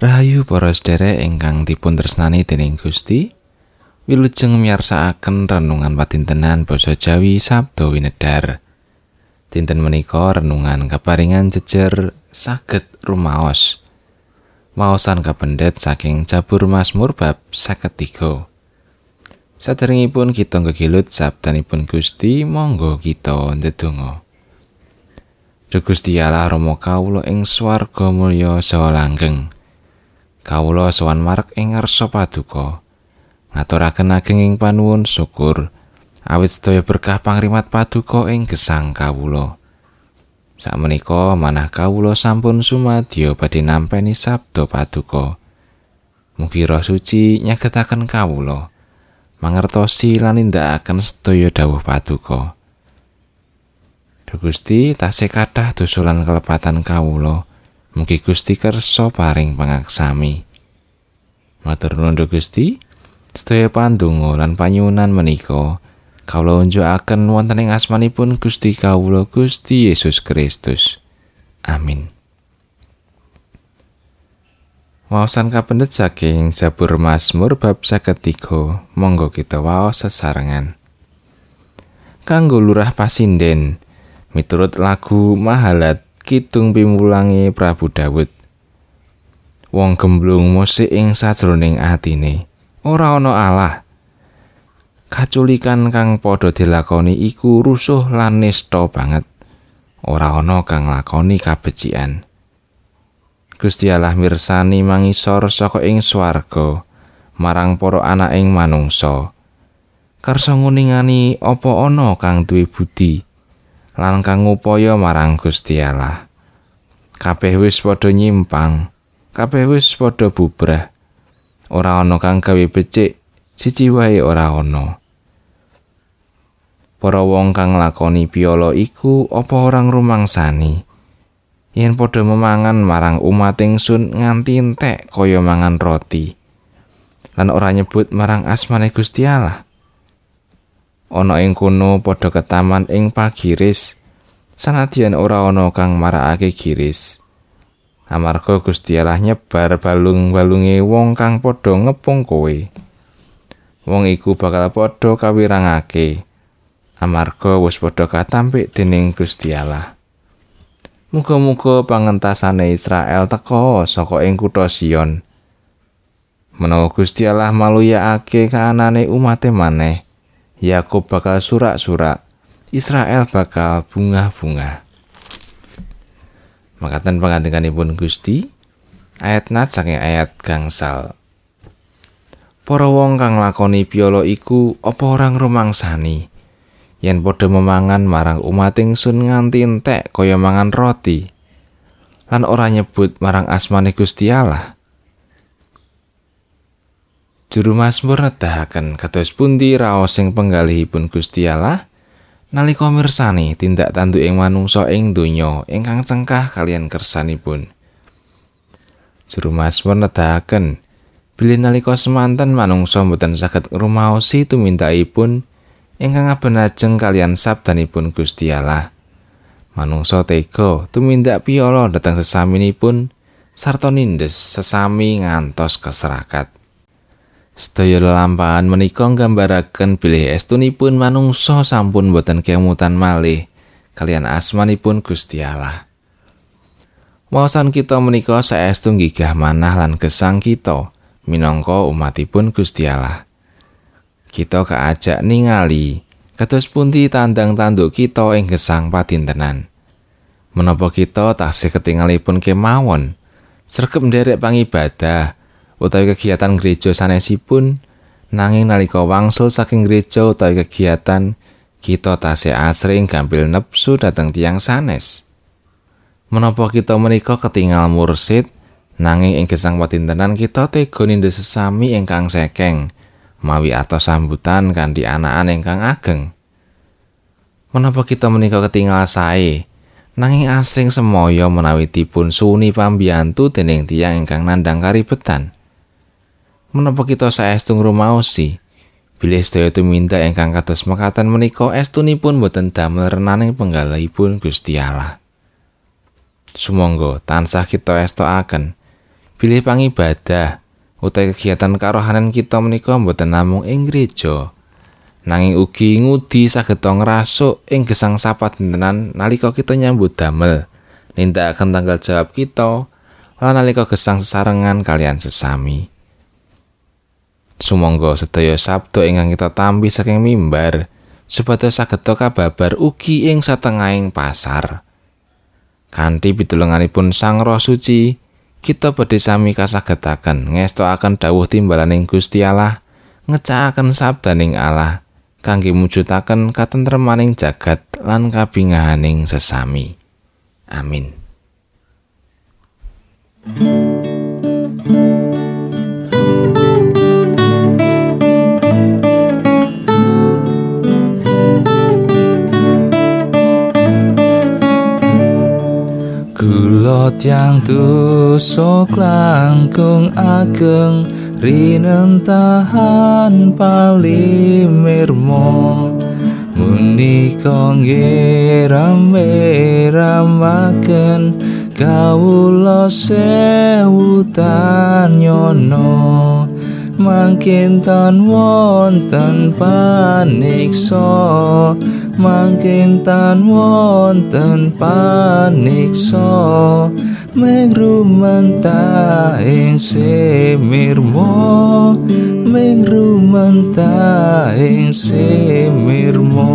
Rahayu para sedherek ingkang dipun tresnani dening Gusti. Wilujeng miyarsakaken renungan patintenan basa Jawi Sabdo Winedar. Dinten menika renungan kaparingan jejer saged rumaos. Maosan kapendet saking Jabur Mazmur bab 53. Saderengipun kita ngegilut sabdanipun Gusti, monggo kita ndedonga. Duh Gusti Allah Rama kawula ing swarga mulya saha langgeng. Kawula sowan marek ing ngarsa paduka. Ngaturaken ageng ing panuwun syukur. Awit sedaya berkah pangrimat paduka ing gesang kawula. Sakmenika manah kawula sampun sumadyo badhe nampi sabda paduka. Mugi roh suci nyagetaken kawula mangertosi lan nindakaken sedaya dawuh paduka. Gusti tasih kathah dosolan kelepatan kawula Mugi Gusti kersa paring pangaksami. Matur nuwun Gusti. Sedaya pandonga lan panyuwunan menika kawula unjukaken wonten ing asmanipun Gusti kawula Gusti Yesus Kristus. Amin. Waosan kapendet saking Zabur Mazmur bab 53. Monggo kita waos sesarengan. Kanggo lurah pasinden miturut lagu Mahalat Kidung pimulangi Prabu Dawud. Wong gemblung musik ing sajroning atine, ora ana Allah. Kaculikan kang padha dilakoni iku rusuh lan nista banget. Ora ana kang lakoni kabecikan. Gusti Allah mirsani mangisor saka ing swarga marang para anak ing manungsa. Karsa nguningani apa ana kang duwe budi. Lan kang upaya marang Gusti Allah. Kabeh wis padha nyimpang, kabeh wis padha bubrah. Ora ana kang gawe becik, siji wae ora ana. Para wong kang lakoni piolo iku apa orang rumangsani? Yen padha memangan marang umat ingsun nganti entek kaya mangan roti. Lan ora nyebut marang asmane Gusti Allah. Ana ing kono padha ketaman ing pagiris. Sanadyan ora ana kang marakake giris. Amarga Gusti Allah nyebar balung-balunge wong kang padha ngepung kowe. Wong iku bakal padha kawirangake. Amarga wis padha katampik dening Gusti Allah. Muga-muga pangentasane Israel teka saka ing kutha Sion. Menawa Gusti Allah maluyakake kaanane umate maneh, Yakub bakal surak-surak, Israel bakal bunga-bunga. Makatan pengantinganipun Gusti, ayat nat saking ayat gangsal. Para wong kang lakoni piolo iku apa orang rumangsani yen padha memangan marang umat ingsun nganti entek kaya mangan roti lan ora nyebut marang asmane Gusti Allah. Juru Mazmur nedahaken kados pundi raos sing penggalihipun Gusti Allah nalika mirsani tindak tanduk ing manungsa ing donya ingkang cengkah kalian kersanipun. Juru Mazmur nedahaken bilih nalika semanten manungsa mboten saged ngrumaosi tumindakipun ingkang abenajeng kalian sabdanipun Gusti Allah. Manungsa tega tumindak piyala dhateng sesaminipun sarta nindes sesami ngantos keserakat. Sedaya lelampahan menika nggambaraken bilih estunipun manungsa sampun boten kemutan malih kalian asmanipun Gusti Allah. Wawasan kita menika saestu gigah manah lan gesang kita minangka umatipun Gusti Allah. Kita kaajak ningali kados pundi tandang tanduk kita ing gesang padintenan. Menapa kita tasih ketingalipun kemawon sregep nderek pangibadah utawi kegiatan gereja sanesipun nanging nalika wangsul saking gereja utawi kegiatan kita tasih asring gampil nepsu dateng tiang sanes. Menapa kita menika ketinggal mursid nanging ing gesang patintenan kita tega nindes sesami ingkang sekeng mawi atau sambutan kanthi anakan ingkang ageng. Menapa kita menika ketinggal sae nanging asring semoyo menawi dipun suni pambiyantu dening tiang ingkang nandang karibetan. Menapa kita saestu ngrumaosi bilih sedaya tuminta ingkang kados mekaten menika estunipun boten damel renaning penggalihipun Gusti Allah. Sumangga tansah kita estokaken. Bilih pangibadah utawi kegiatan karohanan kita menika mboten namung ing gereja. Nanging ugi ngudi saged ngrasuk ing gesang sapa dintenan nalika kita nyambut damel. Nindakaken tanggal jawab kita lan nalika gesang sesarengan kalian sesami Sumangga sedaya sabda ingkang kita tampi saking mimbar supados saged kababar ugi ing satengahing pasar. Kanthi pitulunganipun Sang Roh Suci, kita badhe sami kasagetaken ngestoaken dawuh timbalaning Gusti Allah, ngecakaken sabdaning Allah kangge mujudaken katentremaning jagat lan kabingahaning sesami. Amin. Yang dosa langkung ageng rinentahan palimirmo munika ngeram-ramaken kawula sewutan yono mangkin tan wonten paniksa. Mangkin tan wonten paniksa mengrumanta ing semirmo mengrumanta ing semirmo